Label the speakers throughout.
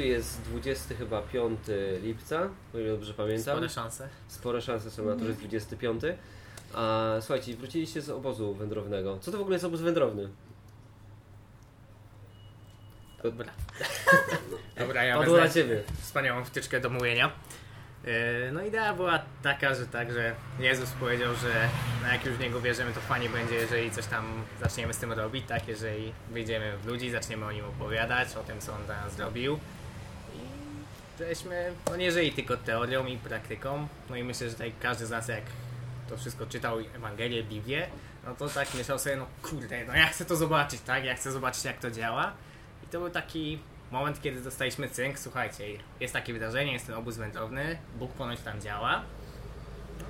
Speaker 1: Wrocławiu, jest 20 chyba 5 lipca, o ile dobrze pamiętam.
Speaker 2: Spore szanse.
Speaker 1: Spore szanse są na to, że jest 25. A słuchajcie, wróciliście z obozu wędrownego. Co to w ogóle jest obóz wędrowny?
Speaker 2: Dobra. Dobra, ja
Speaker 1: padło na ciebie.
Speaker 2: wspaniałą wtyczkę do mówienia. Yy, No idea była taka, że tak, że Jezus powiedział, że no jak już w Niego wierzymy, to fajnie będzie, jeżeli coś tam zaczniemy z tym robić, tak? Jeżeli wyjdziemy w ludzi, zaczniemy o Nim opowiadać, o tym, co On dla nas zrobił. Żeśmy, no nie żyli tylko teorią i praktyką, no i myślę, że tutaj każdy z nas jak to wszystko czytał, Ewangelię, Biblię, no to tak myślał sobie, no kurde, no ja chcę to zobaczyć, tak? Ja chcę zobaczyć, jak to działa. I to był taki moment, kiedy dostaliśmy cynk, słuchajcie, jest takie wydarzenie, jest ten obóz wędrowny, Bóg ponoć tam działa.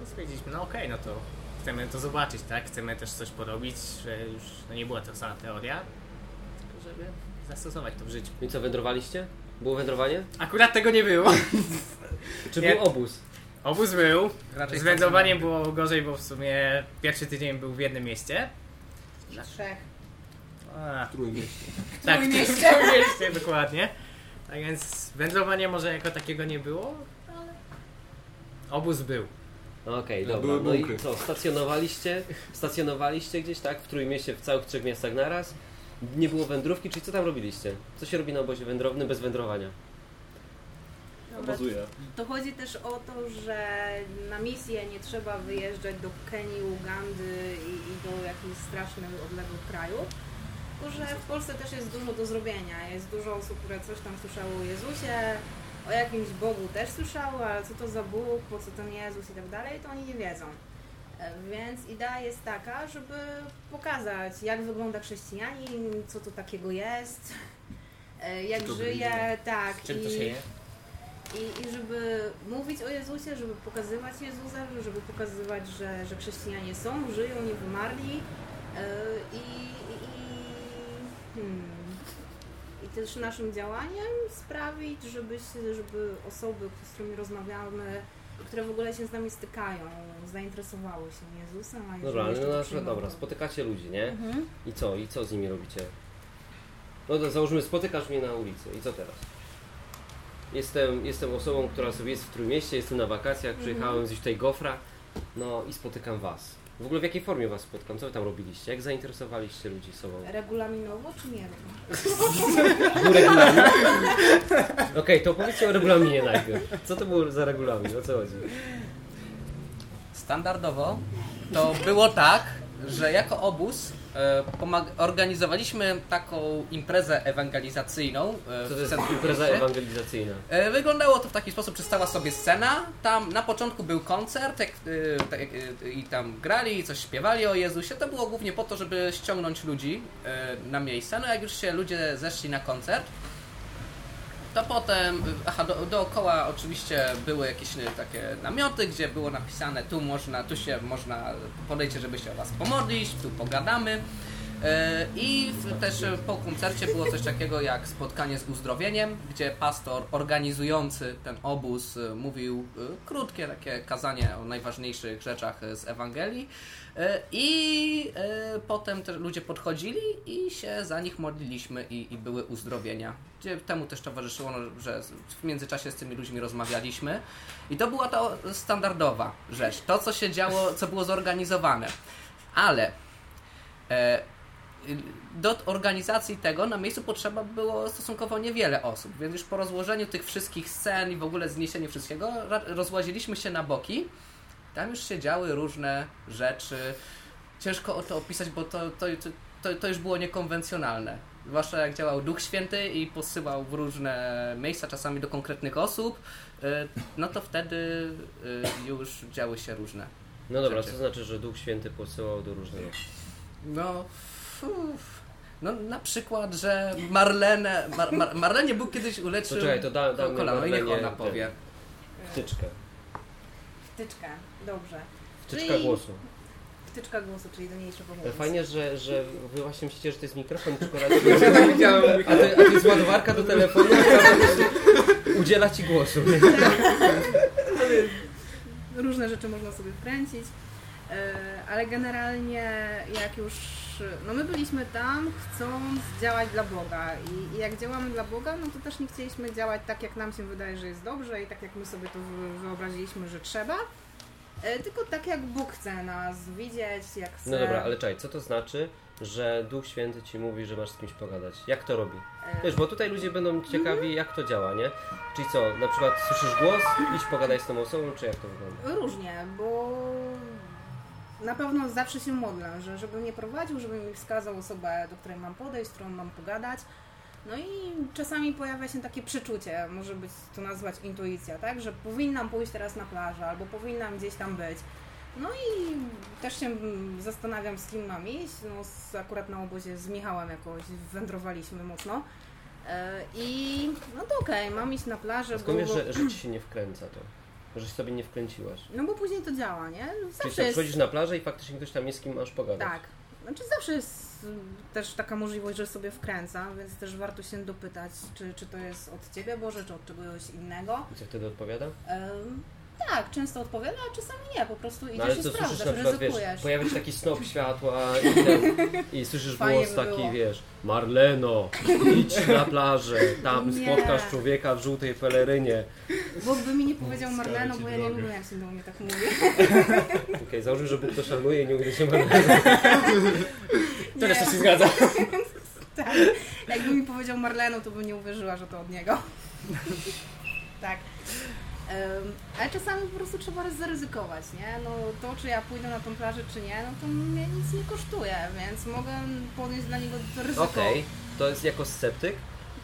Speaker 2: No stwierdziliśmy, no okej, no to chcemy to zobaczyć, tak? Chcemy też coś porobić, że już no nie była to sama teoria, tylko żeby zastosować to w życiu.
Speaker 1: I co, wędrowaliście? Było wędrowanie?
Speaker 2: Akurat tego nie było.
Speaker 1: Czy
Speaker 2: Nie.
Speaker 1: był obóz?
Speaker 2: Obóz był,
Speaker 3: Raczej
Speaker 2: z wędrowaniem było gorzej, bo w sumie pierwszy tydzień był w jednym mieście.
Speaker 4: Trzech.
Speaker 2: A,
Speaker 5: Trójmieście.
Speaker 2: tak, w
Speaker 4: Trójmieście.
Speaker 2: Trójmieście, dokładnie. Tak więc wędrowania może jako takiego nie było, ale obóz był.
Speaker 1: Okej,
Speaker 5: No,
Speaker 1: dobra.
Speaker 5: były
Speaker 1: No i
Speaker 5: bunkry.
Speaker 1: co, stacjonowaliście? Stacjonowaliście gdzieś, tak? W Trójmieście, w całych trzech miastach naraz? Nie było wędrówki, czyli co tam robiliście? Co się robi na obozie wędrownym bez wędrowania?
Speaker 4: Dobra,
Speaker 5: Obozuję.
Speaker 4: to chodzi też o to, że na misję nie trzeba wyjeżdżać do Kenii, Ugandy i, i do jakichś strasznych, odległych krajów. Tylko, że w Polsce też jest dużo do zrobienia. Jest dużo osób, które coś tam słyszało o Jezusie, o jakimś Bogu też słyszały, ale co to za Bóg, po co ten Jezus i tak dalej, to oni nie wiedzą. E, Więc idea jest taka, żeby pokazać, jak wygląda chrześcijanin, co to takiego jest, e, jak
Speaker 5: to
Speaker 4: żyje, tak.
Speaker 2: Czym to
Speaker 4: i-
Speaker 2: się je?
Speaker 4: i, I żeby mówić o Jezusie, żeby pokazywać Jezusa, żeby pokazywać, że, że chrześcijanie są, żyją, nie wymarli. Yy, I, i, hmm. I też naszym działaniem sprawić, żeby, żeby osoby, z którymi rozmawiamy, które w ogóle się z nami stykają, zainteresowały się Jezusem. A
Speaker 1: Dobra, ale no
Speaker 4: przyjmą,
Speaker 1: dobra, spotykacie ludzi, nie?
Speaker 4: Mhm.
Speaker 1: I co? I co z nimi robicie? No to załóżmy, spotykasz mnie na ulicy. I co teraz? Jestem, jestem osobą, która sobie jest w Trójmieście, jestem na wakacjach, przyjechałem zjeść tutaj gofra, no i spotykam Was. W ogóle w jakiej formie Was spotkam? Co Wy tam robiliście? Jak zainteresowaliście ludzi sobą?
Speaker 4: Regulaminowo czy nie?
Speaker 1: Był regulamin? Okej, to opowiedzcie o regulaminie najpierw. Co to był za regulamin? O co chodzi?
Speaker 3: Standardowo to było tak, że jako obóz organizowaliśmy taką imprezę ewangelizacyjną. e,
Speaker 1: Co to jest impreza ewangelizacyjna?
Speaker 3: E, Wyglądało to w taki sposób, że stała sobie scena, tam na początku był koncert e, e, i tam grali i coś śpiewali o Jezusie. To było głównie po to, żeby ściągnąć ludzi e, na miejsce. No jak już się ludzie zeszli na koncert, to potem, aha, do, dookoła oczywiście były jakieś e, takie namioty, gdzie było napisane tu można, tu się można, podejdźcie, żeby się o Was pomodlić, tu pogadamy. E, I też po koncercie było coś takiego jak spotkanie z uzdrowieniem, gdzie pastor organizujący ten obóz e, mówił krótkie takie kazanie o najważniejszych rzeczach z Ewangelii. E, I e, potem też ludzie podchodzili i się za nich modliliśmy i, i były uzdrowienia. Temu też towarzyszyło, no, że w międzyczasie z tymi ludźmi rozmawialiśmy. I to była ta standardowa rzecz. To, co się działo, co było zorganizowane. Ale e, do organizacji tego na miejscu potrzeba było stosunkowo niewiele osób, więc już po rozłożeniu tych wszystkich scen i w ogóle zniesieniu wszystkiego, rozłaziliśmy się na boki. Tam już się działy różne rzeczy. Ciężko o to opisać, bo to, to, to, to już było niekonwencjonalne. Zwłaszcza jak działał Duch Święty i posyłał w różne miejsca, czasami do konkretnych osób, y, no to wtedy y, już działy się różne.
Speaker 1: No dobra,
Speaker 3: Rzeczy.
Speaker 1: co znaczy, że Duch Święty posyłał do różnych osób?
Speaker 3: No, fuf. no na przykład, że Marlene, Mar, Mar, Marlenie był kiedyś uleczył
Speaker 1: To czekaj, to da- damy
Speaker 3: kolano i niech ona powie.
Speaker 1: Wtyczkę.
Speaker 4: Wtyczka, dobrze.
Speaker 1: Wtyczka
Speaker 4: Czyli-
Speaker 1: głosu.
Speaker 4: Wtyczka głosu, czyli do niejsze pomysły.
Speaker 1: Fajnie, że, że wy właśnie myślicie, że to jest mikrofon w czekoladzie. A to, a to jest ładowarka do telefonu, która udziela ci głosu.
Speaker 4: różne rzeczy można sobie wkręcić, e, ale generalnie jak już no my byliśmy tam chcąc działać dla Boga i, i jak działamy dla Boga, no to też nie chcieliśmy działać tak, jak nam się wydaje, że jest dobrze i tak, jak my sobie to wy- wyobraziliśmy, że trzeba, tylko tak, jak Bóg chce nas widzieć, jak chce...
Speaker 1: No dobra, ale czekaj, co to znaczy, że Duch Święty ci mówi, że masz z kimś pogadać? Jak to robi?
Speaker 4: e,
Speaker 1: Wiesz, bo tutaj ludzie będą ciekawi, jak to działa, nie? Czyli co, na przykład słyszysz głos, idź pogadaj z tą osobą, czy jak to wygląda?
Speaker 4: Różnie, bo na pewno zawsze się modlę, że żeby mnie prowadził, żeby mi wskazał osobę, do której mam podejść, z którą mam pogadać. No i czasami pojawia się takie przeczucie, może być to nazwać intuicja, tak? Że powinnam pójść teraz na plażę, albo powinnam gdzieś tam być. No i też się zastanawiam, z kim mam iść. No, z, akurat na obozie z Michałem jakoś wędrowaliśmy mocno. E, I no to okej, mam iść na plażę,
Speaker 1: Skąd wiesz, że, że ci się nie wkręca to? Że się sobie nie wkręciłaś?
Speaker 4: no bo później to działa, nie?
Speaker 1: Czyli
Speaker 4: Zawsze
Speaker 1: co,
Speaker 4: jest...
Speaker 1: przychodzisz na plażę i faktycznie ktoś tam jest, z kim masz pogadać?
Speaker 4: Tak. Znaczy zawsze jest y, też taka możliwość, że sobie wkręcam, więc też warto się dopytać, czy, czy to jest od Ciebie Boże, czy od czegoś innego.
Speaker 1: I co wtedy odpowiada?
Speaker 4: Em, tak, często odpowiada, a czasami nie, po prostu idziesz
Speaker 1: No
Speaker 4: i
Speaker 1: co słyszysz
Speaker 4: sprawdzasz,
Speaker 1: na przykład, wiesz,
Speaker 4: ryzykujesz.
Speaker 1: pojawia się taki snop światła i, ten, i słyszysz
Speaker 4: Fajnie
Speaker 1: głos
Speaker 4: by
Speaker 1: taki,
Speaker 4: było.
Speaker 1: wiesz, Marleno, idź na plażę, tam
Speaker 4: Nie.
Speaker 1: spotkasz człowieka w żółtej pelerynie.
Speaker 4: Bóg by mi nie powiedział Marleno, bo ja nie lubię, jak się do mnie tak mówi.
Speaker 1: Okej, założył, że Bóg to szanuje i nie się Marleno.
Speaker 2: To też się zgadza.
Speaker 4: tak. Jakby mi powiedział Marleno, to bym nie uwierzyła, że to od niego. tak. Ale czasami po prostu trzeba zaryzykować, nie? No to, czy ja pójdę na tą plażę, czy nie, no to mnie nic nie kosztuje, więc mogę podjąć dla niego to ryzyko.
Speaker 1: Okej, to jest jako sceptyk.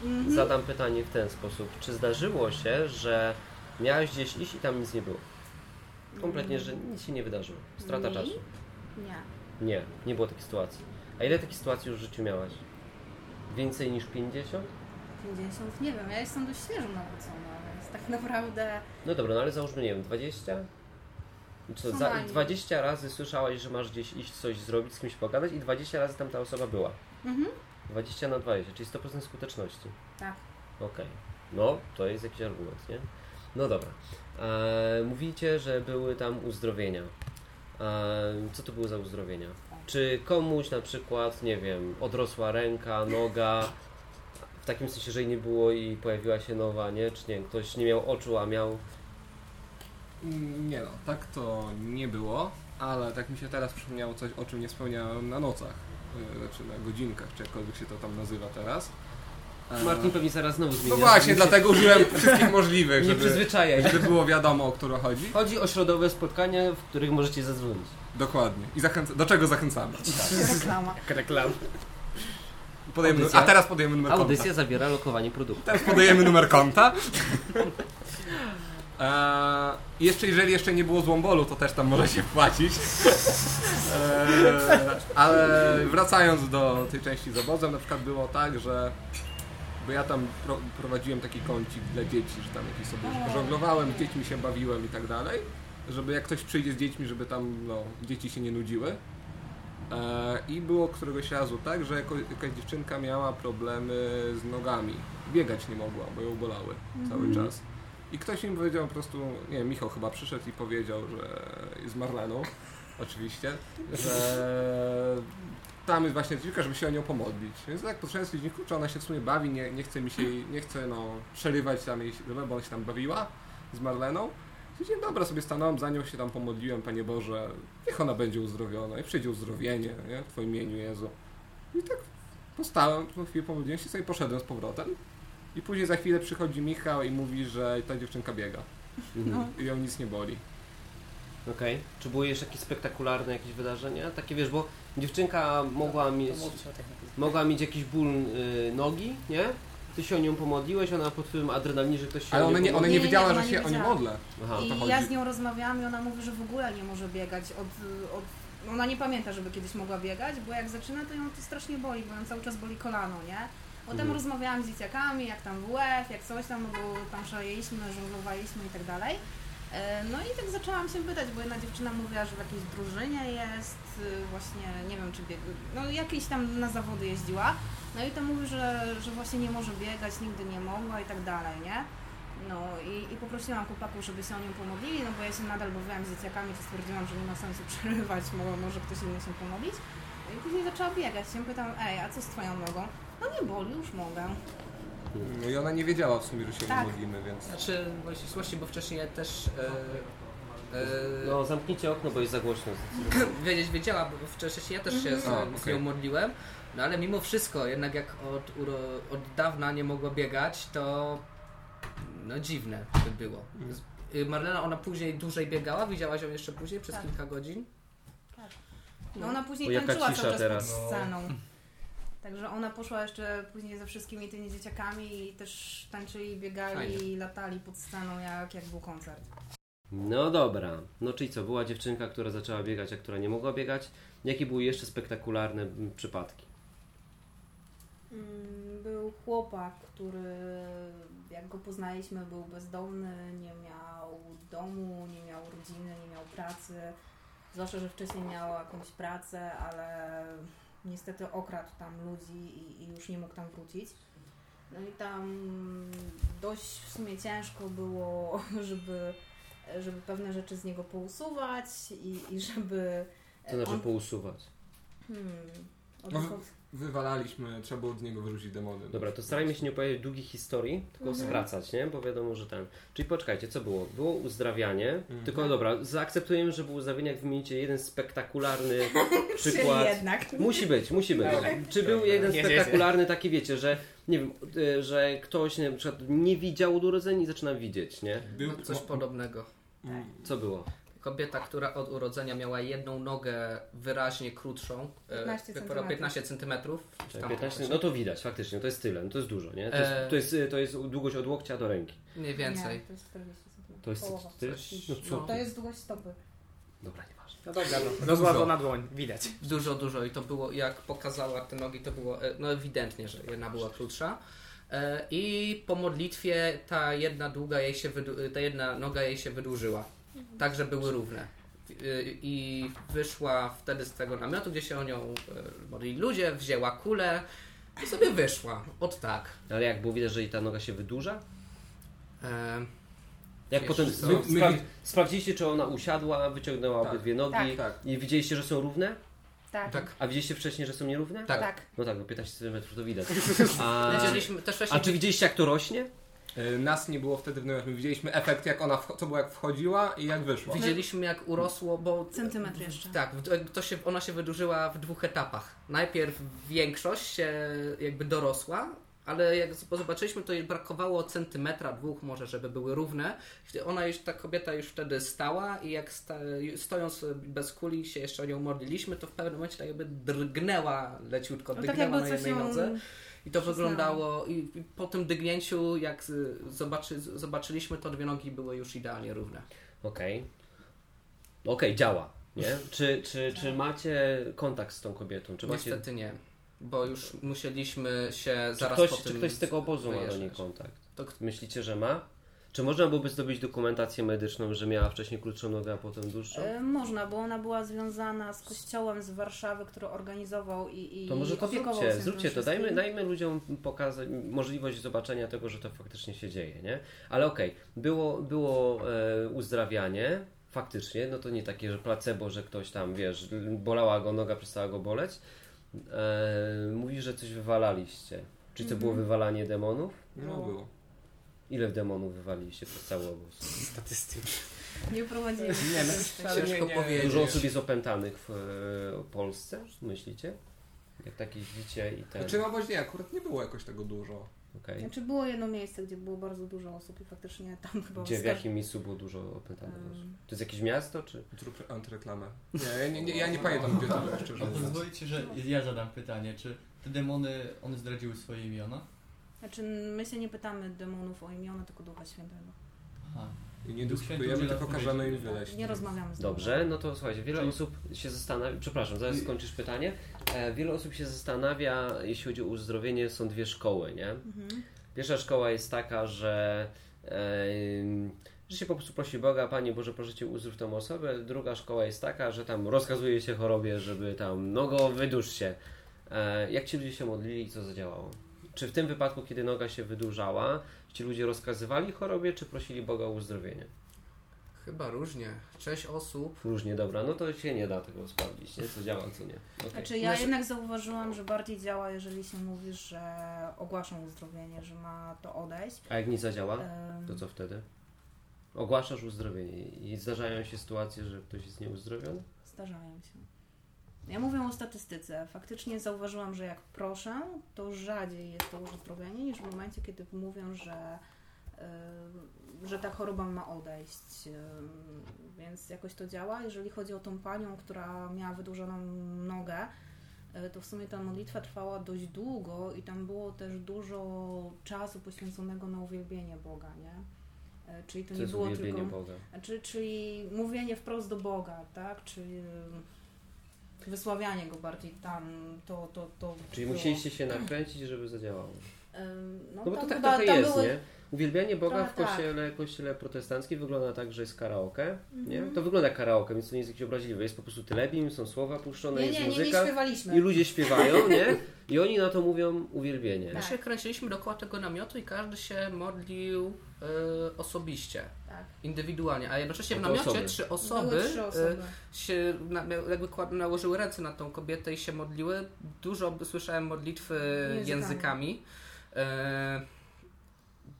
Speaker 4: Mhm.
Speaker 1: Zadam pytanie w ten sposób. Czy zdarzyło się, że miałeś gdzieś iść i tam nic nie było? Kompletnie, że nic się nie wydarzyło. Strata
Speaker 4: Mi?
Speaker 1: czasu.
Speaker 4: Nie.
Speaker 1: Nie, nie było takiej sytuacji. A ile takich sytuacji już w życiu miałaś? Więcej niż 50?
Speaker 4: 50, nie wiem, ja jestem dość świeżo nawrócona, tak naprawdę
Speaker 1: No dobra, no ale załóżmy, nie wiem, 20? I Co, za,
Speaker 4: najmniej.
Speaker 1: 20 razy słyszałaś, że masz gdzieś iść coś zrobić, z kimś pogadać i 20 razy tam ta osoba była.
Speaker 4: mhm.
Speaker 1: 20 na 20, czyli 100% skuteczności.
Speaker 4: Tak.
Speaker 1: Okej. No, to jest jakiś argument, nie? No dobra. E, mówicie, że były tam uzdrowienia. E, co to były za uzdrowienia? Czy komuś na przykład, nie wiem, odrosła ręka, noga, takim sensie, że jej nie było i pojawiła się nowa, nie? Czy nie ktoś nie miał oczu, a miał...
Speaker 5: Nie no, tak to nie było, ale tak mi się teraz przypomniało coś, o czym nie wspomniałem na nocach, yy, znaczy na godzinkach, czy jakkolwiek się to tam nazywa teraz. E,
Speaker 1: Martin pewnie zaraz znowu zmieni.
Speaker 5: No właśnie,
Speaker 1: Nie-
Speaker 5: dlatego użyłem wszystkich możliwych,
Speaker 1: Nie
Speaker 5: żeby, żeby było wiadomo, o którą chodzi.
Speaker 1: Chodzi o środowe spotkania, w których możecie zadzwonić.
Speaker 5: Dokładnie. I zachęca, do czego zachęcamy?
Speaker 4: Reklama.
Speaker 2: Jak reklam.
Speaker 5: Podajemy,
Speaker 1: Audycja.
Speaker 5: a teraz podajemy numer konta.
Speaker 1: Audycja zawiera lokowanie produktu.
Speaker 5: Teraz podajemy numer konta. Eee, jeszcze jeżeli jeszcze nie było złombolu, to też tam możecie wpłacić. Eee, ale wracając do tej części z obozem, na przykład było tak, że bo ja tam pro, prowadziłem taki kącik dla dzieci, że tam jakieś sobie żonglowałem, z dziećmi się bawiłem i tak dalej, żeby jak ktoś przyjdzie z dziećmi, żeby tam no, dzieci się nie nudziły. E, I było któregoś razu tak, że jakaś dziewczynka miała problemy z nogami. Biegać nie mogła, bo ją bolały cały czas. I ktoś im powiedział po prostu, nie wiem, Michał chyba przyszedł i powiedział, że jest Marleną, oczywiście, że tam jest właśnie dziewczynka, żeby się o nią pomodlić. Więc tak podszedłem stwierdziłem, kurczę, ona się w sumie bawi, nie, nie chce mi się, jej- nie chce no, przerywać tam jej, bo ona się tam bawiła z Marleną. Stwierdziłem, dobra, sobie stanąłem za nią, się tam pomodliłem, Panie Boże, niech ona będzie uzdrowiona i przyjdzie uzdrowienie, nie? W Twoim imieniu, Jezu. I tak postałem, po chwilę pomodliłem się sobie, poszedłem z powrotem. I później za chwilę przychodzi Michał i mówi, że ta dziewczynka biega
Speaker 1: Mhm.
Speaker 4: No.
Speaker 5: i ją nic nie boli.
Speaker 1: Okej. Czy były jeszcze jakieś spektakularne jakieś wydarzenia? Takie wiesz, bo dziewczynka mogła mieć, mogła mieć jakiś ból y, nogi, nie? Ty się o nią pomodliłeś, ona pod wpływem adrenaliny, że ktoś się
Speaker 5: Ale
Speaker 1: o nią
Speaker 5: ona nie, ona nie
Speaker 4: Nie, nie,
Speaker 5: wiedziała,
Speaker 4: ona
Speaker 5: że
Speaker 4: nie
Speaker 5: się o nie
Speaker 4: wiedziała.
Speaker 5: modlę.
Speaker 1: Aha.
Speaker 4: I ja z nią rozmawiałam i ona mówi, że w ogóle nie może biegać od, od... Ona nie pamięta, żeby kiedyś mogła biegać, bo jak zaczyna, to ją to strasznie boli, bo ją cały czas boli kolano, nie? Potem
Speaker 1: Mhm.
Speaker 4: rozmawiałam z dzieciakami, jak tam WF, jak coś tam, bo tam szaleliśmy, żonglowaliśmy i tak dalej. E, No i tak zaczęłam się pytać, bo jedna dziewczyna mówiła, że w jakiejś drużynie jest, y, właśnie, nie wiem czy bieg... no jakiejś tam na zawody jeździła. No i to mówi, że, że właśnie nie może biegać, nigdy nie mogła i tak dalej, nie? No i, i poprosiłam chłopaków, żeby się o nią pomodlili, no bo ja się nadal bawiłam z dzieciakami, to stwierdziłam, że nie ma sensu przerywać, mo- może ktoś inny się pomodlić. I później zaczęła biegać. Ja pytam, ej, a co z twoją nogą? No nie boli, już mogę.
Speaker 5: No i ona nie wiedziała w sumie, że się
Speaker 4: Tak.
Speaker 5: modlimy, więc...
Speaker 3: Znaczy, w ścisłości, bo wcześniej ja też... E, e,
Speaker 1: No, zamknijcie okno, bo jest za głośno.
Speaker 3: wiedzieć wiedziała, bo wcześniej ja też się z,
Speaker 5: A,
Speaker 3: z
Speaker 5: okej.
Speaker 3: nią modliłem, no ale mimo wszystko, jednak jak od, uro, od dawna nie mogła biegać, to no dziwne by było. Z- y, Marlena, ona później dłużej biegała, widziałaś ją jeszcze później przez
Speaker 4: Tak.
Speaker 3: kilka godzin?
Speaker 4: No ona później tańczyła cały czas
Speaker 1: teraz.
Speaker 4: pod sceną. Także ona poszła jeszcze później ze wszystkimi tymi dzieciakami i też tańczyli, biegali
Speaker 3: Fajnie.
Speaker 4: i latali pod sceną jak, jak był koncert.
Speaker 1: No dobra. No czyli co, była dziewczynka, która zaczęła biegać, a która nie mogła biegać. Jakie były jeszcze spektakularne mm, przypadki?
Speaker 4: Mm, Był chłopak, który jak go poznaliśmy był bezdomny, nie miał domu, nie miał rodziny, nie miał pracy. Zwłaszcza, że wcześniej miał jakąś pracę, ale niestety okradł tam ludzi i, i już nie mógł tam wrócić. No i tam dość w sumie ciężko było, żeby, żeby pewne rzeczy z niego pousuwać i, i żeby
Speaker 1: To znaczy
Speaker 4: on,
Speaker 1: pousuwać.
Speaker 4: hmm,
Speaker 5: No, Wywalaliśmy, trzeba było od niego wyrzucić demony.
Speaker 1: Dobra, to starajmy się nie opowiadać długich historii, tylko
Speaker 4: Mhm.
Speaker 1: skracać, nie? Bo wiadomo, że ten. Czyli poczekajcie, co było? Było uzdrawianie,
Speaker 5: Mhm.
Speaker 1: tylko dobra, zaakceptujemy, że było uzdrawianie, jak wymienicie jeden spektakularny przykład.
Speaker 4: jednak.
Speaker 1: Musi być, musi być.
Speaker 3: Dobra.
Speaker 1: Czy był jeden spektakularny taki, wiecie, że nie wiem, y, że ktoś na przykład nie widział od urodzenia i zaczyna widzieć, nie?
Speaker 5: Był,
Speaker 3: No, coś podobnego.
Speaker 1: Co było?
Speaker 3: Kobieta, która od urodzenia miała jedną nogę wyraźnie krótszą, e,
Speaker 4: 15
Speaker 3: jak
Speaker 4: centymetrów.
Speaker 3: 15 centymetrów.
Speaker 1: Czekaj,
Speaker 3: Tam
Speaker 1: 15,
Speaker 3: jakoś.
Speaker 1: no to widać, faktycznie, to jest tyle, no to jest dużo, nie? To jest,
Speaker 3: E,
Speaker 1: to jest, to jest długość od łokcia do ręki.
Speaker 3: Mniej więcej.
Speaker 4: Nie, to jest 40 cm.
Speaker 1: To jest,
Speaker 4: Połowa.
Speaker 1: to jest no co?
Speaker 3: No.
Speaker 4: To jest długość stopy.
Speaker 1: Dobra, nieważne.
Speaker 2: No dobra, no. Dłoń, widać.
Speaker 3: Dużo, dużo i to było, jak pokazała te nogi, to było e, no ewidentnie, że jedna była krótsza. E, I po modlitwie ta jedna długa jej się ta jedna noga jej się wydłużyła. Tak, że były równe. I wyszła wtedy z tego namiotu, gdzie się o nią e, modlili ludzie, wzięła kulę i sobie wyszła. Od tak.
Speaker 1: Ale jak było widać, że i ta noga się wydłuża?
Speaker 3: E,
Speaker 1: Jak
Speaker 3: Wiesz
Speaker 1: potem wy,
Speaker 5: My-
Speaker 1: spra- sprawdziliście, czy ona usiadła, wyciągnęła
Speaker 5: Tak.
Speaker 1: obydwie nogi
Speaker 4: Tak.
Speaker 5: Tak.
Speaker 1: i widzieliście, że są równe?
Speaker 4: Tak.
Speaker 3: tak.
Speaker 1: A widzieliście wcześniej, że są nierówne?
Speaker 3: Tak.
Speaker 4: tak.
Speaker 1: No tak, bo 15 cm to widać. A,
Speaker 3: też
Speaker 1: a czy widzieliście, jak to rośnie?
Speaker 5: E, Nas nie było wtedy w namiocie. My widzieliśmy efekt, jak ona, co było jak wchodziła i jak wyszła.
Speaker 3: Widzieliśmy jak urosło, bo
Speaker 4: Centymetr jeszcze.
Speaker 3: Tak, w- to się, ona się wydłużyła w dwóch etapach. Najpierw większość się jakby dorosła, ale jak zobaczyliśmy, to jej brakowało centymetra, dwóch może, żeby były równe. Ona już, ta kobieta już wtedy stała i jak sta, stojąc bez kuli się jeszcze o nią modliliśmy, to w pewnym momencie tak jakby drgnęła leciutko,
Speaker 4: No tak
Speaker 3: drgnęła
Speaker 4: jakby
Speaker 3: na jednej
Speaker 4: ją...
Speaker 3: nodze. I to wyglądało, i, i po tym dygnięciu, jak zobaczy, zobaczyliśmy, to dwie nogi były już idealnie równe.
Speaker 1: Okej. Okej, działa, nie? Czy, czy, czy macie kontakt z tą kobietą? Czy, macie,
Speaker 3: Niestety nie, bo już musieliśmy się
Speaker 1: czy,
Speaker 3: zaraz
Speaker 1: ktoś,
Speaker 3: po
Speaker 1: czy
Speaker 3: tym
Speaker 1: ktoś z tego obozu ma do niej kontakt?
Speaker 3: To
Speaker 1: Myślicie, że ma? Czy można byłoby zdobyć dokumentację medyczną, że miała wcześniej krótszą nogę, a potem dłuższą?
Speaker 4: E, Można, bo ona była związana z kościołem z Warszawy, który organizował i, i
Speaker 1: To może to zróbcie,
Speaker 4: się
Speaker 1: zróbcie to, dajmy, dajmy ludziom pokazać, możliwość zobaczenia tego, że to faktycznie się dzieje, nie? Ale okej, było, było e, uzdrawianie, faktycznie, no to nie takie, że placebo, że ktoś tam, wiesz, bolała go noga, przestała go boleć. E, mówi, że coś wywalaliście. Czy to było wywalanie demonów?
Speaker 5: No było.
Speaker 1: Ile demonów wywaliliście przez cały obóz?
Speaker 2: Statystyki.
Speaker 4: Nie prowadzili.
Speaker 5: Nie, no, nie,
Speaker 3: Ciężko
Speaker 5: nie.
Speaker 3: powiedzieć.
Speaker 1: Dużo osób jest opętanych w e, Polsce, myślicie? Jak tak jeździcie i ten...
Speaker 5: Znaczy, no właśnie nie, akurat nie było jakoś tego dużo.
Speaker 1: okej.
Speaker 4: Znaczy było jedno miejsce, gdzie było bardzo dużo osób i faktycznie tam chyba
Speaker 1: Gdzie, w jakim miejscu było dużo opętanych
Speaker 4: Em,
Speaker 1: osób? To jest jakieś miasto, czy...
Speaker 5: Zrób antyreklamę. Nie, ja nie, nie, ja nie pamiętam, gdzie to było, szczerze mówiąc.
Speaker 6: pozwolicie, że ja zadam pytanie, czy te demony, one zdradziły swoje imiona?
Speaker 4: Znaczy my się nie pytamy demonów o imiona, tylko Ducha Świętego.
Speaker 6: Aha.
Speaker 5: I nie dyskutujemy, tylko każemy im wyleść.
Speaker 4: Nie rozmawiamy z
Speaker 1: Dobrze, no to słuchajcie, wiele
Speaker 6: Czyli-
Speaker 1: osób się zastanawia, przepraszam, zaraz skończysz pytanie. E, wiele osób się zastanawia, jeśli chodzi o uzdrowienie, są dwie szkoły, nie?
Speaker 4: Mhm.
Speaker 1: Pierwsza szkoła jest taka, że, e, że się po prostu prosi Boga, Panie Boże, proszę Cię uzdrów tą osobę. Druga szkoła jest taka, że tam rozkazuje się chorobie, żeby tam, nogo, wydłuż się. E, jak ci ludzie się modlili i co zadziałało? Czy w tym wypadku, kiedy noga się wydłużała, ci ludzie rozkazywali chorobie, czy prosili Boga o uzdrowienie?
Speaker 3: Chyba różnie. Część osób
Speaker 1: Różnie, dobra, no to się nie da tego sprawdzić, nie? Co działa, co nie. Okej.
Speaker 4: Znaczy ja
Speaker 3: Znaczy-
Speaker 4: jednak zauważyłam, że bardziej działa, jeżeli się mówi, że ogłaszam uzdrowienie, że ma to odejść.
Speaker 1: A jak nie zadziała, to co wtedy? Ogłaszasz uzdrowienie i zdarzają się sytuacje, że ktoś jest nieuzdrowiony?
Speaker 4: Zdarzają się. Ja mówię o statystyce. Faktycznie zauważyłam, że jak proszę, to rzadziej jest to uzdrowienie niż w momencie, kiedy mówią, że, y, że ta choroba ma odejść. Y, więc jakoś to działa. Jeżeli chodzi o tą panią, która miała wydłużoną nogę, y, to w sumie ta modlitwa trwała dość długo i tam było też dużo czasu poświęconego na uwielbienie Boga, nie? Czyli to
Speaker 1: To
Speaker 4: nie było tylko...
Speaker 1: Boga.
Speaker 4: Znaczy, czyli mówienie wprost do Boga, tak? Czyli wysławianie go bardziej tam, to, to, to
Speaker 1: Czyli
Speaker 4: było.
Speaker 1: musieliście się nakręcić, żeby zadziałało.
Speaker 4: Ym, No,
Speaker 1: No bo to tak
Speaker 4: chyba-
Speaker 1: trochę jest,
Speaker 4: były-
Speaker 1: nie? Uwielbianie Boga w
Speaker 4: Trochę tak.
Speaker 1: kościele, kościele protestanckim wygląda tak, że jest karaoke, nie?
Speaker 4: Mhm.
Speaker 1: To wygląda jak karaoke, więc to nie jest jakieś obraźliwe. Jest po prostu telebim, są słowa puszczone,
Speaker 4: Nie,
Speaker 1: jest
Speaker 4: nie, nie, nie
Speaker 1: muzyka
Speaker 4: śpiewaliśmy.
Speaker 1: i ludzie śpiewają, nie? I oni na to mówią uwielbienie.
Speaker 3: My
Speaker 4: Tak.
Speaker 3: się kręciliśmy dookoła tego namiotu i każdy się modlił e, osobiście,
Speaker 4: Tak.
Speaker 3: indywidualnie, a jednocześnie w namiocie
Speaker 1: osoby.
Speaker 3: trzy osoby,
Speaker 4: trzy
Speaker 3: e,
Speaker 4: osoby.
Speaker 3: się na, jakby kład- nałożyły ręce na tą kobietę i się modliły. Dużo słyszałem modlitwy
Speaker 4: Językami.
Speaker 3: językami.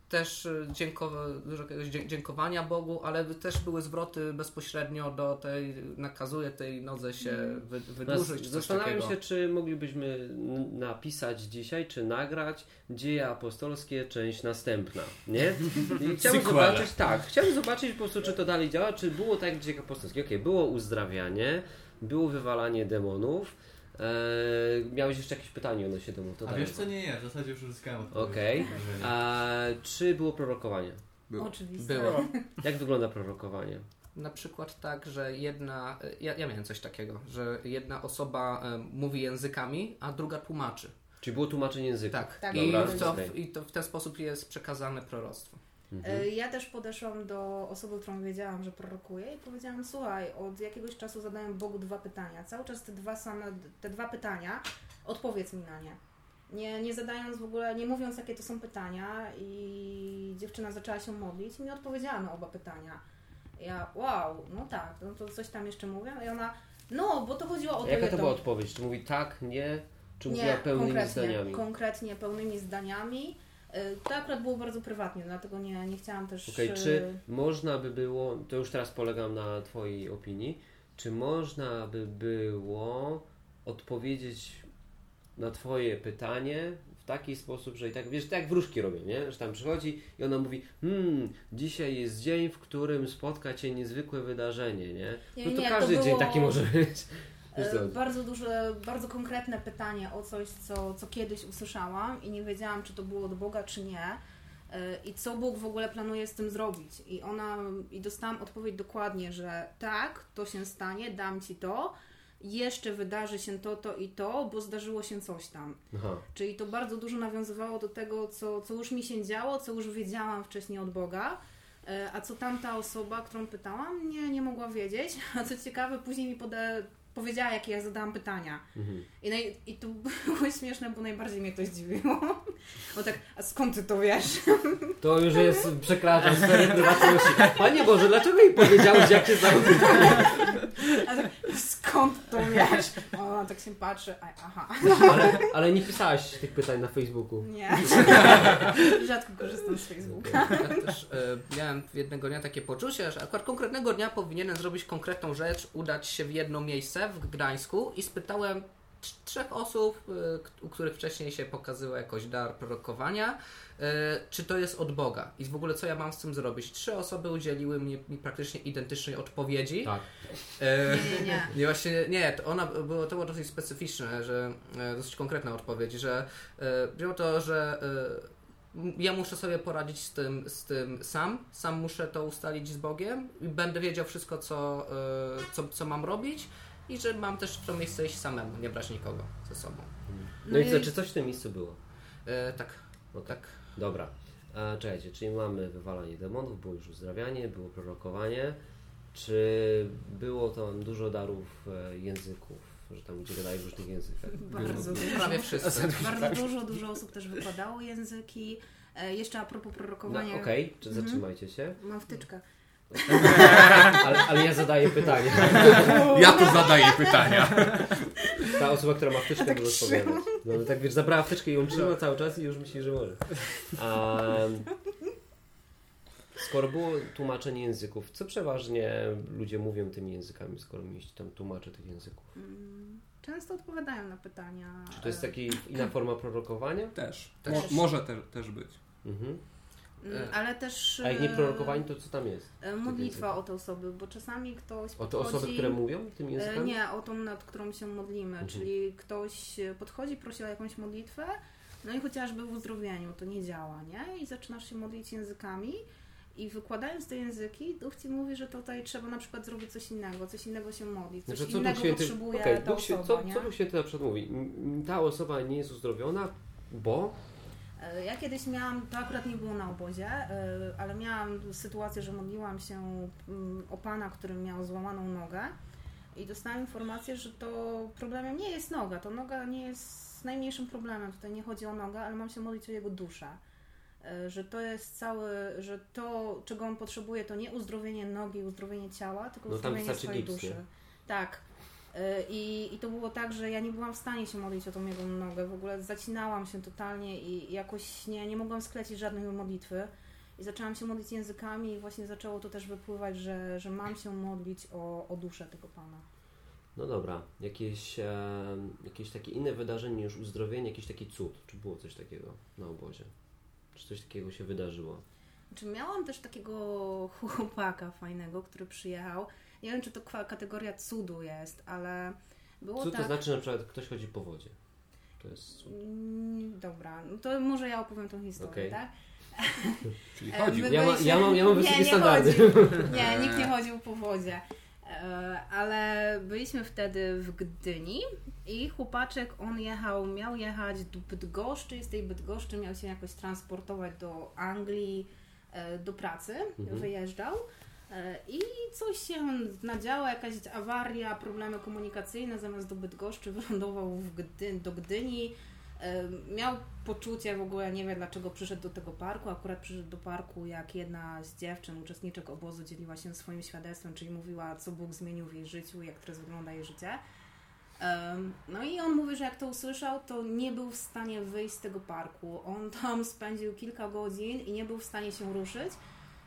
Speaker 3: Też e, dziękowa- dużo jakiegoś dziękowania Bogu, ale też były zwroty bezpośrednio do tej, nakazuje tej nodze się wy, wydłużyć.
Speaker 1: Zastanawiam
Speaker 3: takiego.
Speaker 1: się, czy moglibyśmy napisać dzisiaj, czy nagrać Dzieje Apostolskie, część następna, nie? I chciałbym zobaczyć, tak, chciałbym zobaczyć po prostu, czy to dalej działa, czy było tak Dziejach Apostolskich. Okej, było uzdrawianie, było wywalanie demonów, eee, miałeś jeszcze jakieś pytanie odnośnie demonów, to
Speaker 6: A wiesz co, nie, nie, w zasadzie już uzyskałem odpowiedź.
Speaker 1: Okej.
Speaker 6: Wrażenie.
Speaker 1: A czy było prorokowanie?
Speaker 5: Było.
Speaker 4: Oczywiście.
Speaker 3: Było.
Speaker 1: Jak wygląda prorokowanie?
Speaker 3: Na przykład tak, że jedna. Ja, ja miałem coś takiego, że jedna osoba e, mówi językami, a druga tłumaczy.
Speaker 1: Czy było tłumaczenie języka?
Speaker 3: Tak.
Speaker 4: Tak,
Speaker 3: I,
Speaker 1: dobra,
Speaker 3: w to,
Speaker 1: okej.
Speaker 3: I to w ten sposób jest przekazane proroctwo.
Speaker 1: Mhm.
Speaker 4: Y, Ja też podeszłam do osoby, którą wiedziałam, że prorokuje i powiedziałam, słuchaj, od jakiegoś czasu zadaję Bogu dwa pytania. Cały czas te dwa same, te dwa pytania, odpowiedz mi na nie. Nie, nie zadając w ogóle, nie mówiąc jakie to są pytania i dziewczyna zaczęła się modlić i mi odpowiedziała na oba pytania. Ja, wow, no tak, no to coś tam jeszcze mówię i ona, no, bo to chodziło o to
Speaker 1: Jaka to
Speaker 4: jedno.
Speaker 1: była odpowiedź? Czy mówi tak, nie? Czy mówiła
Speaker 4: Nie,
Speaker 1: pełnymi
Speaker 4: konkretnie,
Speaker 1: zdaniami?
Speaker 4: konkretnie pełnymi zdaniami. Y, To akurat było bardzo prywatnie, dlatego nie, nie chciałam też...
Speaker 1: Okej,
Speaker 4: y,
Speaker 1: czy można by było, to już teraz polegam na Twojej opinii, czy można by było odpowiedzieć na Twoje pytanie w taki sposób, że i tak, wiesz, tak jak wróżki robią, nie? Że tam przychodzi i ona mówi, hmm, dzisiaj jest dzień, w którym spotka Cię niezwykłe wydarzenie, nie? No to
Speaker 4: nie, to
Speaker 1: każdy dzień
Speaker 4: było-
Speaker 1: taki może być.
Speaker 4: E, Bardzo duże, bardzo konkretne pytanie o coś, co, co kiedyś usłyszałam i nie wiedziałam, czy to było od Boga, czy nie. E, I co Bóg w ogóle planuje z tym zrobić. I ona, i dostałam odpowiedź dokładnie, że tak, to się stanie, dam ci to, jeszcze wydarzy się to, to i to, bo zdarzyło się coś tam.
Speaker 1: Aha.
Speaker 4: Czyli to bardzo dużo nawiązywało do tego, co, co już mi się działo, co już wiedziałam wcześniej od Boga. E, A co tamta osoba, którą pytałam, nie, nie mogła wiedzieć. A co ciekawe, później mi pode, powiedziała, jakie ja zadałam pytania.
Speaker 1: Mhm.
Speaker 4: I, naj, I to było śmieszne, bo najbardziej mnie to zdziwiło. Bo tak, a skąd ty to wiesz?
Speaker 1: To już jest, przekracza sferę prywatności. Panie Boże, dlaczego jej powiedziałeś, jak się?
Speaker 4: A tak, skąd to wiesz? Ona tak się patrzy, a, aha,
Speaker 1: Ale, ale nie pisałaś tych pytań na Facebooku.
Speaker 4: nie. Rzadko korzystam z Facebooka.
Speaker 3: Ja też e, miałem jednego dnia takie poczucie, że akurat konkretnego dnia powinienem zrobić konkretną rzecz, udać się w jedno miejsce w Gdańsku i spytałem trzech osób, k- u których wcześniej się pokazywał jakoś dar prorokowania, e, czy to jest od Boga i w ogóle co ja mam z tym zrobić. Trzy osoby udzieliły mi, mi praktycznie identycznej odpowiedzi.
Speaker 1: Tak.
Speaker 3: E,
Speaker 4: Nie, nie, nie.
Speaker 3: nie, właśnie nie, to ona było, to było dosyć specyficzne, że e, dosyć konkretna odpowiedź, że e, było to, że e, ja muszę sobie poradzić z tym, z tym sam, sam muszę to ustalić z Bogiem i będę wiedział wszystko, co, co, co mam robić i że mam też w to miejsce iść samemu, nie brać nikogo ze sobą.
Speaker 1: No,
Speaker 4: No
Speaker 1: i co, czy coś w tym miejscu było?
Speaker 3: E, tak,
Speaker 1: No
Speaker 3: tak.
Speaker 1: Dobra. A, czekajcie, czyli mamy wywalanie demonów, było już uzdrawianie, było prorokowanie. Czy było tam dużo darów e, języków, że tam ludzie gadają w różnych językach?
Speaker 4: Bardzo dużo.
Speaker 3: Prawie wszyscy.
Speaker 4: Bardzo dużo, dużo osób też wykładało języki. E, jeszcze a propos
Speaker 1: No,
Speaker 4: prorokowania.
Speaker 1: Okej, czy
Speaker 4: Mhm.
Speaker 1: zatrzymajcie się.
Speaker 4: Mam wtyczkę.
Speaker 1: Ale, ale ja zadaję pytanie.
Speaker 5: Ja tu zadaję pytania.
Speaker 1: Ta osoba, która ma wtyczkę, może odpowiadać. No tak wiesz, zabrała wtyczkę i ją trzyma cały czas i już myśli, że może. A, skoro było tłumaczenie języków, co przeważnie ludzie mówią tymi językami, skoro mieliście tam tłumacze tych języków?
Speaker 4: Mm, Często odpowiadają na pytania.
Speaker 1: Czy to jest taki inna forma prorokowania?
Speaker 5: Też.
Speaker 3: Też.
Speaker 5: Mo, może te, też być.
Speaker 1: Mhm.
Speaker 4: Mm, Ale też.
Speaker 1: A jak nie
Speaker 4: e,
Speaker 1: prorokowani, to co tam jest?
Speaker 4: e, Modlitwa o te osoby, bo czasami ktoś.
Speaker 1: O te osoby, które mówią tymi
Speaker 4: E,
Speaker 1: językami?
Speaker 4: Nie, o tą, nad którą się modlimy.
Speaker 1: Mhm.
Speaker 4: Czyli ktoś e, podchodzi, prosi o jakąś modlitwę, no i chociażby w uzdrowieniu to nie działa, nie? I zaczynasz się modlić językami i wykładając te języki, duch ci mówi, że tutaj trzeba na przykład zrobić coś innego, coś innego się modlić, coś
Speaker 1: Znaczy, co
Speaker 4: innego
Speaker 1: Święty,
Speaker 4: potrzebuje
Speaker 1: okej,
Speaker 4: ta
Speaker 1: Duch
Speaker 4: osoba,
Speaker 1: co,
Speaker 4: nie?
Speaker 1: co Duch Święty na przykład mówi? Ta osoba nie jest uzdrowiona, bo...
Speaker 4: E, Ja kiedyś miałam, to akurat nie było na obozie, e, ale miałam sytuację, że modliłam się mm, o pana, który miał złamaną nogę i dostałam informację, że to problemem nie jest noga. To noga nie jest najmniejszym problemem. Tutaj nie chodzi o nogę, ale mam się modlić o jego duszę. E, Że to jest cały, że to, czego on potrzebuje, to nie uzdrowienie nogi, uzdrowienie ciała, tylko
Speaker 1: No
Speaker 4: uzdrowienie swojej duszy.
Speaker 1: nie?
Speaker 4: Tak. E, I, I to było tak, że ja nie byłam w stanie się modlić o tą jego nogę. W ogóle zacinałam się totalnie i jakoś nie, nie mogłam sklecić żadnej modlitwy. I zaczęłam się modlić językami i właśnie zaczęło to też wypływać, że, że mam się modlić o, o duszę tego Pana.
Speaker 1: No dobra, jakieś, e, jakieś takie inne wydarzenie niż uzdrowienie, jakiś taki cud. Czy było coś takiego na obozie? Czy coś takiego się wydarzyło?
Speaker 4: Znaczy miałam też takiego chłopaka fajnego, który przyjechał. Nie wiem, czy to kategoria cudu jest, ale było
Speaker 1: Cud
Speaker 4: tak...
Speaker 1: to znaczy na przykład ktoś chodzi po wodzie. To jest cud.
Speaker 4: Mm, Dobra, no to może ja opowiem tą historię,
Speaker 1: Okej.
Speaker 4: tak?
Speaker 5: Czyli
Speaker 4: E,
Speaker 5: chodzi.
Speaker 4: my
Speaker 1: Ja, ma, ja, mam, ja mam
Speaker 4: Nie,
Speaker 1: wysokie
Speaker 4: nie
Speaker 1: standardy.
Speaker 4: chodzi. Nie, nikt nie chodził po wodzie. E, Ale byliśmy wtedy w Gdyni i chłopaczek, on jechał, miał jechać do Bydgoszczy i z tej Bydgoszczy miał się jakoś transportować do Anglii e, do pracy,
Speaker 1: Mhm.
Speaker 4: wyjeżdżał. E, I coś się nadziało, jakaś awaria, problemy komunikacyjne, zamiast do Bydgoszczy wylądował w Gdy, do Gdyni. E, Miał poczucie w ogóle, nie wie dlaczego przyszedł do tego parku. Akurat przyszedł do parku, jak jedna z dziewczyn, uczestniczek obozu, dzieliła się swoim świadectwem, czyli mówiła, co Bóg zmienił w jej życiu, jak teraz wygląda jej życie. Em, No i on mówi, że jak to usłyszał, to nie był w stanie wyjść z tego parku. On tam spędził kilka godzin i nie był w stanie się ruszyć.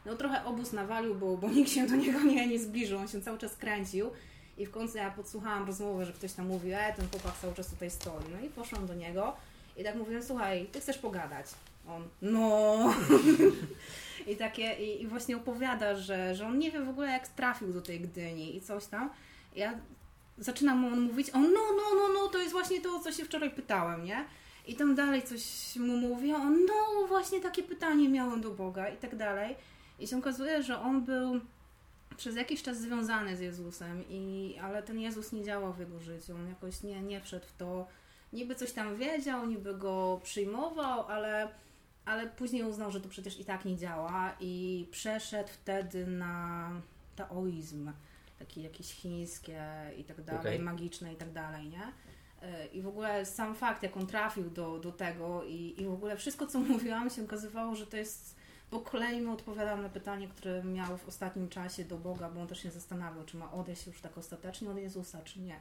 Speaker 4: No trochę obóz nawalił, bo, bo nikt się do niego nie, nie zbliżył, on się cały czas kręcił. I w końcu ja podsłuchałam rozmowę, że ktoś tam mówi, e, ten chłopak cały czas tutaj stoi. No i poszłam do niego i tak mówię, słuchaj, ty chcesz pogadać? On, no. I takie, i, i właśnie opowiada, że, że on nie wie w ogóle jak trafił do tej Gdyni i coś tam. Ja zaczynam mu on mówić, on, no, no, no, no, to jest właśnie to, co się wczoraj pytałem, nie? I tam dalej coś mu mówi, on, no, właśnie takie pytanie miałem do Boga i tak dalej. I się okazuje, że on był przez jakiś czas związany z Jezusem, i, ale ten Jezus nie działał w jego życiu. On jakoś nie, nie wszedł w to. Niby coś tam wiedział, niby go przyjmował, ale, ale później uznał, że to przecież i tak nie działa i przeszedł wtedy na taoizm, taki jakieś chińskie i tak dalej,
Speaker 1: Okej.
Speaker 4: magiczne i tak dalej, nie? E, I w ogóle sam fakt, jak on trafił do, do tego i, i w ogóle wszystko, co mówiłam, się okazywało, że to jest po kolei mu odpowiadam na pytanie, które miał w ostatnim czasie do Boga, bo on też się zastanawiał, czy ma odejść już tak ostatecznie od Jezusa, czy nie.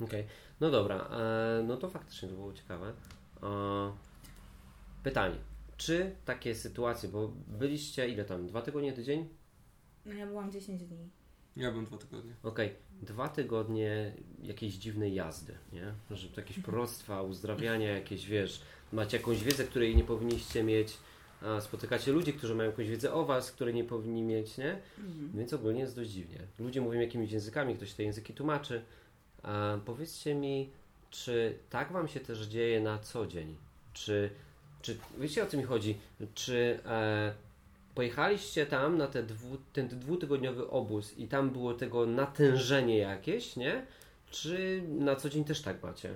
Speaker 1: Okej, no dobra, e, no to faktycznie to było ciekawe. E, pytanie, czy takie sytuacje, bo byliście ile tam, dwa tygodnie, tydzień?
Speaker 4: No ja byłam 10 dni.
Speaker 5: Ja bym dwa tygodnie.
Speaker 1: Okej, dwa tygodnie jakiejś dziwnej jazdy, nie? Że to jakieś proroctwa, uzdrawiania, jakieś, wiesz, macie jakąś wiedzę, której nie powinniście mieć, spotykacie ludzi, którzy mają jakąś wiedzę o was, której nie powinni mieć, nie? Więc ogólnie jest dość dziwnie. Ludzie mówią jakimiś językami, ktoś te języki tłumaczy. Powiedzcie mi, czy tak wam się też dzieje na co dzień? Czy, czy wiecie o co mi chodzi? Czy e, pojechaliście tam na te dwu, ten dwutygodniowy obóz i tam było tego natężenie jakieś, nie? Czy na co dzień też tak macie?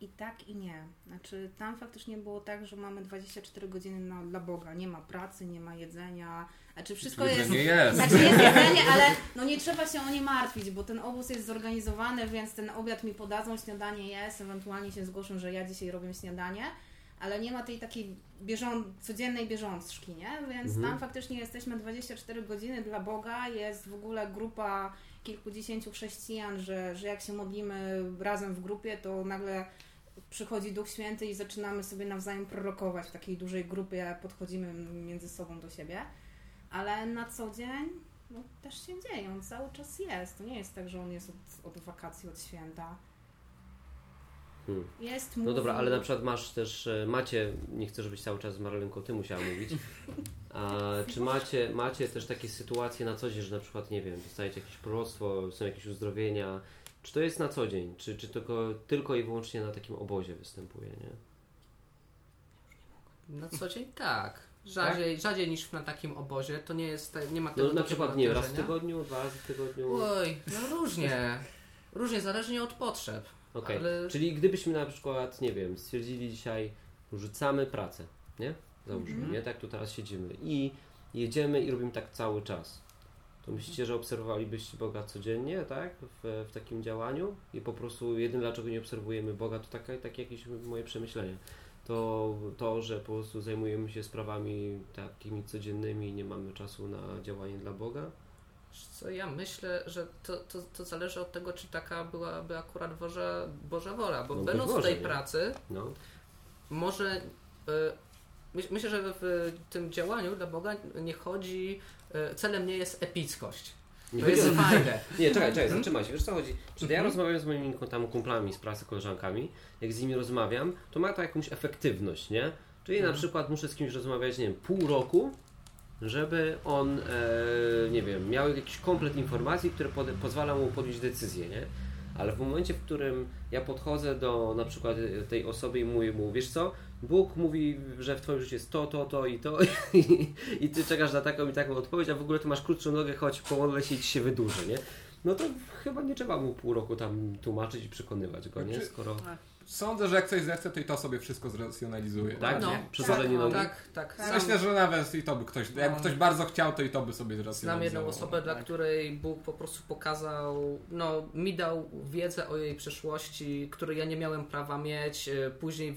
Speaker 4: I tak i nie. Znaczy tam faktycznie było tak, że mamy 24 godziny na, dla Boga. Nie ma pracy, nie ma jedzenia. Znaczy wszystko jest...
Speaker 5: Nie jest.
Speaker 4: Znaczy jest jedzenie, ale no nie trzeba się o nie martwić, bo ten obóz jest zorganizowany, więc ten obiad mi podadzą, śniadanie jest, ewentualnie się zgłoszę, że ja dzisiaj robię śniadanie. ale nie ma tej takiej bieżą, codziennej bieżączki, nie? Więc
Speaker 1: Mhm.
Speaker 4: tam faktycznie jesteśmy 24 godziny dla Boga, jest w ogóle grupa kilkudziesięciu chrześcijan, że, że jak się modlimy razem w grupie, to nagle przychodzi Duch Święty i zaczynamy sobie nawzajem prorokować w takiej dużej grupie, podchodzimy między sobą do siebie, ale na co dzień no, też się dzieje, on cały czas jest. To nie jest tak, że on jest od, od wakacji, od święta.
Speaker 1: Hmm.
Speaker 4: Jest
Speaker 1: No dobra, ale na przykład masz też, e, macie, nie chcę żebyś cały czas z Marlenką ty musiała mówić, a czy macie, macie też takie sytuacje na co dzień, że na przykład, nie wiem, dostajecie jakieś proroctwo, są jakieś uzdrowienia, czy to jest na co dzień, czy, czy tylko, tylko i wyłącznie na takim obozie występuje, nie?
Speaker 3: Na co dzień tak. Rzadziej, rzadziej niż na takim obozie, to nie jest, nie ma tego
Speaker 1: No na przykład, nie, raz w tygodniu, dwa razy w tygodniu,
Speaker 3: Oj, no różnie. Różnie, zależnie od potrzeb.
Speaker 1: okej.
Speaker 3: ale-
Speaker 1: Czyli gdybyśmy na przykład, nie wiem, stwierdzili dzisiaj, rzucamy pracę, nie? Załóżmy,
Speaker 4: Mhm.
Speaker 1: nie? Tak tu teraz siedzimy i jedziemy i robimy tak cały czas. To myślicie, że obserwowalibyście Boga codziennie, tak? W, w takim działaniu i po prostu jedyne dlaczego nie obserwujemy Boga, to takie, takie jakieś moje przemyślenie. To, to, że po prostu zajmujemy się sprawami takimi codziennymi i nie mamy czasu na działanie dla Boga.
Speaker 3: Co ja myślę, że to, to, to zależy od tego, czy taka byłaby akurat Boża, Boża wola, bo
Speaker 1: No,
Speaker 3: będąc w tej
Speaker 1: nie?
Speaker 3: pracy,
Speaker 1: No,
Speaker 3: może. Y, myśl- myślę, że w tym działaniu dla Boga nie chodzi. Y, celem nie jest epickość.
Speaker 1: nie
Speaker 3: To jest fajne.
Speaker 1: Nie, czekaj, czekaj, zatrzymaj się. Wiesz co chodzi? Ja
Speaker 3: Mhm.
Speaker 1: rozmawiam z moimi tam kumplami z pracy, koleżankami, jak z nimi rozmawiam, to ma to jakąś efektywność, nie? Czyli na
Speaker 3: Mhm.
Speaker 1: przykład muszę z kimś rozmawiać, nie wiem, pół roku, żeby on, e, nie wiem, miał jakiś komplet informacji, który pod, pozwala mu podjąć decyzję, nie? Ale w momencie, w którym ja podchodzę do na przykład tej osoby i mówię mu, wiesz co, Bóg mówi, że w twoim życiu jest to, to, to i to i, i ty czekasz na taką i taką odpowiedź, a w ogóle ty masz krótszą nogę, choć pomodlę się i ci się wydłuży, nie? No to chyba nie trzeba mu pół roku tam tłumaczyć i przekonywać go, nie?
Speaker 5: Znaczy-
Speaker 1: Skoro...
Speaker 5: Sądzę, że jak ktoś zechce, to i to sobie wszystko zracjonalizuje.
Speaker 1: Tak?
Speaker 3: No, tak,
Speaker 1: nogi?
Speaker 3: tak, tak. Sam-
Speaker 5: Myślę, że nawet i to by ktoś, jakby
Speaker 3: No.
Speaker 5: ktoś bardzo chciał, to i to by sobie zracjonalizował.
Speaker 3: Znam jedną osobę, dla
Speaker 5: Tak.
Speaker 3: której Bóg po prostu pokazał, no mi dał wiedzę o jej przeszłości, której ja nie miałem prawa mieć. E, Później e,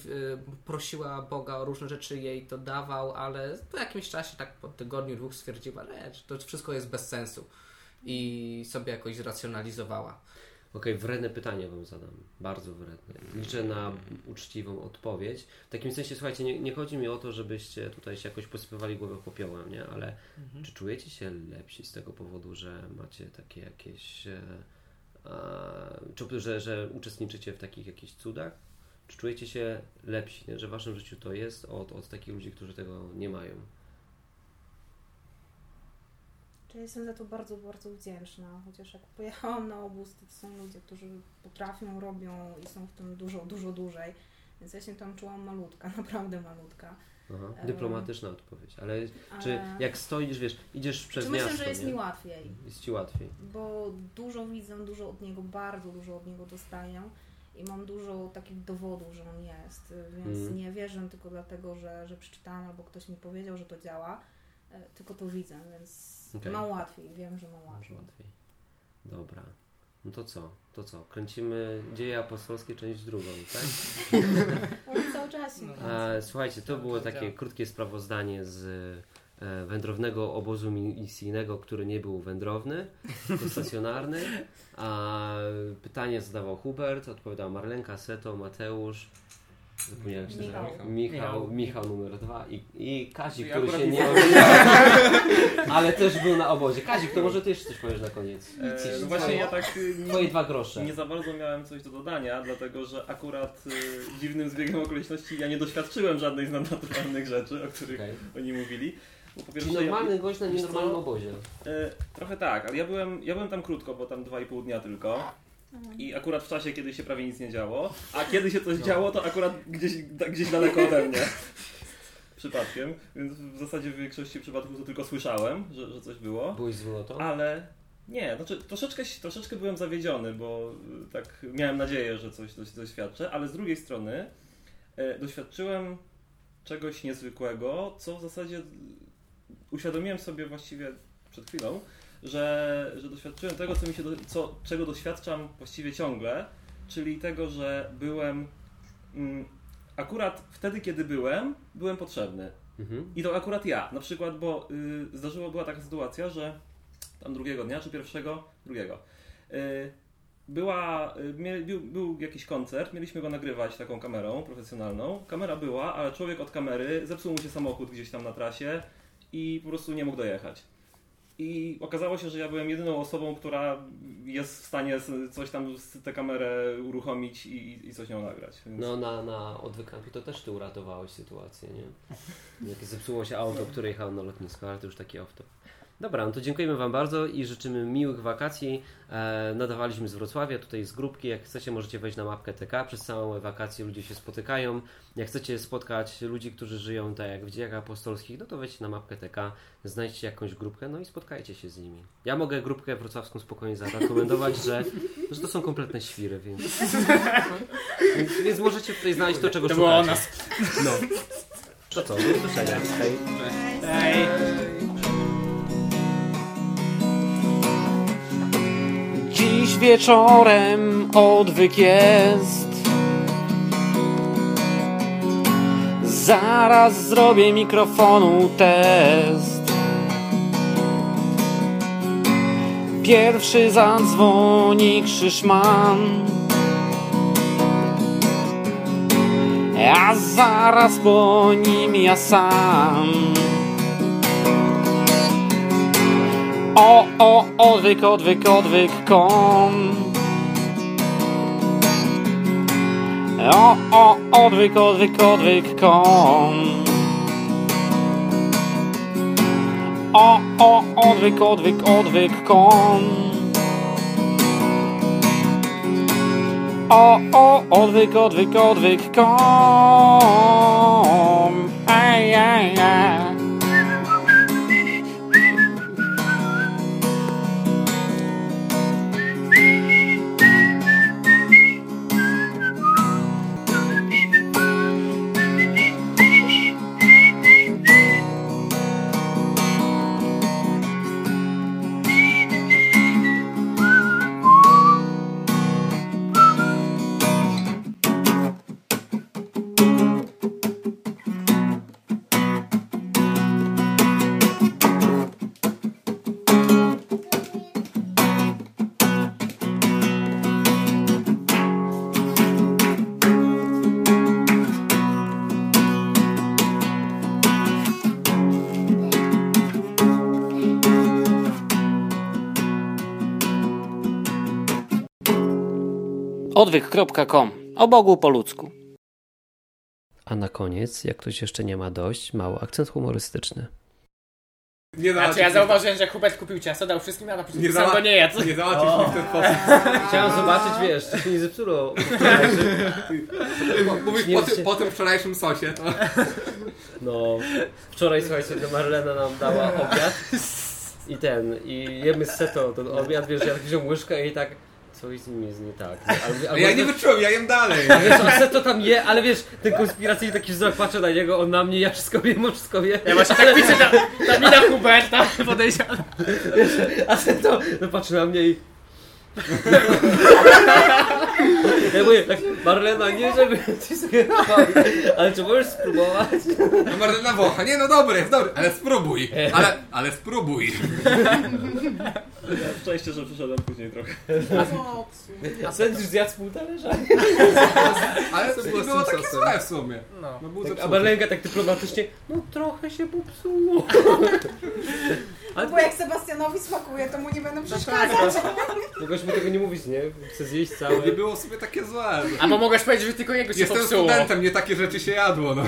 Speaker 3: prosiła Boga o różne rzeczy, jej to dawał, ale po jakimś czasie, tak po tygodniu, dwóch stwierdziła, że to wszystko jest bez sensu. I sobie jakoś zracjonalizowała.
Speaker 1: Okej, wredne pytanie Wam zadam. Bardzo wredne. Liczę na uczciwą odpowiedź. W takim sensie, słuchajcie, nie, nie chodzi mi o to, żebyście tutaj się jakoś posypywali głowę popiołem, nie? Ale czy czujecie się lepsi z tego powodu, że macie takie jakieś... E, e, czy, że, że uczestniczycie w takich jakichś cudach? Czy czujecie się lepsi, nie? że w Waszym życiu to jest od, od takich ludzi, którzy tego nie mają?
Speaker 4: Czy jestem za to bardzo, bardzo wdzięczna. Chociaż jak pojechałam na obóz, to są ludzie, którzy potrafią, robią i są w tym dużo, dużo dłużej. Więc ja się tam czułam malutka, naprawdę malutka.
Speaker 1: Aha. Dyplomatyczna odpowiedź. Ale
Speaker 4: Ale...
Speaker 1: czy jak stoisz, wiesz, idziesz przez
Speaker 4: Czy
Speaker 1: miasto,
Speaker 4: myślę, że jest
Speaker 1: nie?
Speaker 4: mi łatwiej,
Speaker 1: Jest Ci łatwiej.
Speaker 4: bo dużo widzę, dużo od niego, bardzo dużo od niego dostaję i mam dużo takich dowodów, że on jest, więc
Speaker 1: Mm.
Speaker 4: nie wierzę tylko dlatego, że, że przeczytałam albo ktoś mi powiedział, że to działa, e, tylko to widzę, więc
Speaker 1: Okej.
Speaker 4: mam łatwiej, wiem, że mam łatwiej.
Speaker 1: łatwiej. Dobra. No to co? To co? Kręcimy dzieje apostolskie, część drugą, tak?
Speaker 4: Cały czas
Speaker 3: No.
Speaker 1: Słuchajcie, to było
Speaker 3: tak
Speaker 1: takie krótkie sprawozdanie z e, wędrownego obozu misyjnego, który nie był wędrowny, tylko stacjonarny. A pytanie zadawał Hubert, odpowiadał Marlenka, Seto, Mateusz. Zapomniałem się
Speaker 4: Michał.
Speaker 1: nazywa. Michał, Michał numer dwa i, i Kazik,
Speaker 5: Ja
Speaker 1: który się
Speaker 5: nie
Speaker 1: nie ale też był na obozie. Kazik, to może ty jeszcze coś powiesz na koniec?
Speaker 7: E, no właśnie
Speaker 1: twoje-
Speaker 7: ja tak y,
Speaker 1: Twoje
Speaker 7: nie,
Speaker 1: dwa grosze.
Speaker 7: nie za bardzo miałem coś do dodania, dlatego że akurat y, dziwnym zbiegiem okoliczności ja nie doświadczyłem żadnej z nadnaturalnych rzeczy, o których
Speaker 1: Okej.
Speaker 7: oni mówili. Bo po pierwsze,
Speaker 1: Czyli normalny
Speaker 7: ja,
Speaker 1: gość na nienormalnym obozie.
Speaker 7: e, trochę tak, ale ja byłem, ja byłem tam krótko, bo tam 2,5 dnia tylko. I akurat w czasie, kiedy się prawie nic nie działo, a kiedy się coś działo, to akurat gdzieś, gdzieś daleko ode mnie. Przypadkiem, więc w zasadzie w większości przypadków to tylko słyszałem, że, że coś było.
Speaker 1: Byłeś z Wulotą?
Speaker 7: Ale nie, znaczy troszeczkę, troszeczkę byłem zawiedziony, bo y, tak miałem nadzieję, że coś, coś doświadczę, ale z drugiej strony e, doświadczyłem czegoś niezwykłego, co w zasadzie y, uświadomiłem sobie właściwie przed chwilą, że, że doświadczyłem tego, co mi się do, co, czego doświadczam właściwie ciągle, czyli tego, że byłem mm, akurat wtedy, kiedy byłem, byłem potrzebny.
Speaker 1: Mhm.
Speaker 7: I to akurat ja. Na przykład, bo y, zdarzyło, była taka sytuacja, że tam drugiego dnia, czy pierwszego, drugiego. Y, była, y, był, był jakiś koncert, mieliśmy go nagrywać taką kamerą profesjonalną. Kamera była, ale człowiek od kamery zepsuł mu się samochód gdzieś tam na trasie i po prostu nie mógł dojechać. I okazało się, że ja byłem jedyną osobą, która jest w stanie coś tam z tę kamerę uruchomić i, i coś nią nagrać. Więc...
Speaker 1: No na, na to też ty uratowałeś sytuację, nie? Jak zepsuło się auto, które jechało na lotnisko, ale to już taki off-top. Dobra, no to dziękujemy Wam bardzo i życzymy miłych wakacji. E, nadawaliśmy z Wrocławia, tutaj z grupki. Jak chcecie, możecie wejść na mapkę TK. Przez całe wakacje ludzie się spotykają. Jak chcecie spotkać ludzi, którzy żyją tak jak w dziejach apostolskich, no to wejdźcie na mapkę TK, znajdźcie jakąś grupkę, no i spotkajcie się z nimi. Ja mogę grupkę wrocławską spokojnie zarekomendować, że, że to są kompletne świry, więc, więc, więc możecie tutaj znaleźć to, czego
Speaker 2: To
Speaker 1: szukacie.
Speaker 2: było o nas.
Speaker 1: No. To co, do usłyszenia. Hej.
Speaker 8: Wieczorem odwyk jest. Zaraz zrobię mikrofonu test. Pierwszy zadzwoni Krzyszman. A zaraz po nim ja sam. O, o, odwyk, odwyk, kom. O, o, odwyk, odwyk, odwyk, kom. O, o, odwyk, odwyk, odwyk, kom. O, o, odwyk, odwyk, odwyk, kom. Aj, aj, Odwyk.com. O Bogu po ludzku.
Speaker 1: A na koniec, jak ktoś jeszcze nie ma dość, mały akcent humorystyczny.
Speaker 5: Nie
Speaker 2: Znaczy ja zauważyłem, że Hubert kupił ciasto, dał wszystkim, a na początku
Speaker 5: Nie
Speaker 2: sam go nie jadł.
Speaker 5: Nie załatwisz w ten sposób.
Speaker 1: Chciałem zobaczyć, wiesz, czy się nie zepsuło.
Speaker 5: Mówisz po, tym, po tym wczorajszym sosie. To...
Speaker 1: No, wczoraj, słuchajcie, to Marlena nam dała obiad i ten, i jemy z seto ten obiad, wiesz, ja tak wziąłem łyżkę i tak, coś z nim jest nie tak. Albo,
Speaker 5: Ale ja nie wyczułem, ja jem dalej.
Speaker 1: Wiesz, on seto tam je, ale wiesz, ten konspiracyjny taki wzrok, patrzę na niego, on na mnie, ja wszystko wiem, on wszystko wie.
Speaker 2: Ja właśnie tak widzę ta, ta mina Huberta podejrzana.
Speaker 1: A seto, no patrzy na mnie i... Ja mówię, tak, Marlena, nie żeby ci sugerował, ale czy możesz spróbować?
Speaker 5: No Marlena Włocha, nie no dobry, jest dobry, ale spróbuj. Ale, ale spróbuj.
Speaker 7: Ja szczęście, że przyszedłem później trochę.
Speaker 1: A już zjadł z pół talerza?
Speaker 5: Ale to
Speaker 6: było
Speaker 5: było takie
Speaker 6: sosem?
Speaker 5: złe w sumie.
Speaker 2: No.
Speaker 5: No był
Speaker 1: Tak, a. Marlenka tak dyplomatycznie, no trochę się popsuło.
Speaker 4: No bo jak Sebastianowi smakuje, to mu nie będę
Speaker 1: tak,
Speaker 4: przeszkadzać.
Speaker 1: Mogłeś mu tego nie mówić, nie? Chcę zjeść
Speaker 5: Nie
Speaker 1: całe.
Speaker 5: było w sumie takie złe.
Speaker 2: Albo mogłeś powiedzieć, że tylko jego się
Speaker 5: Jestem
Speaker 2: popsuło.
Speaker 5: studentem, nie takie rzeczy się jadło. No.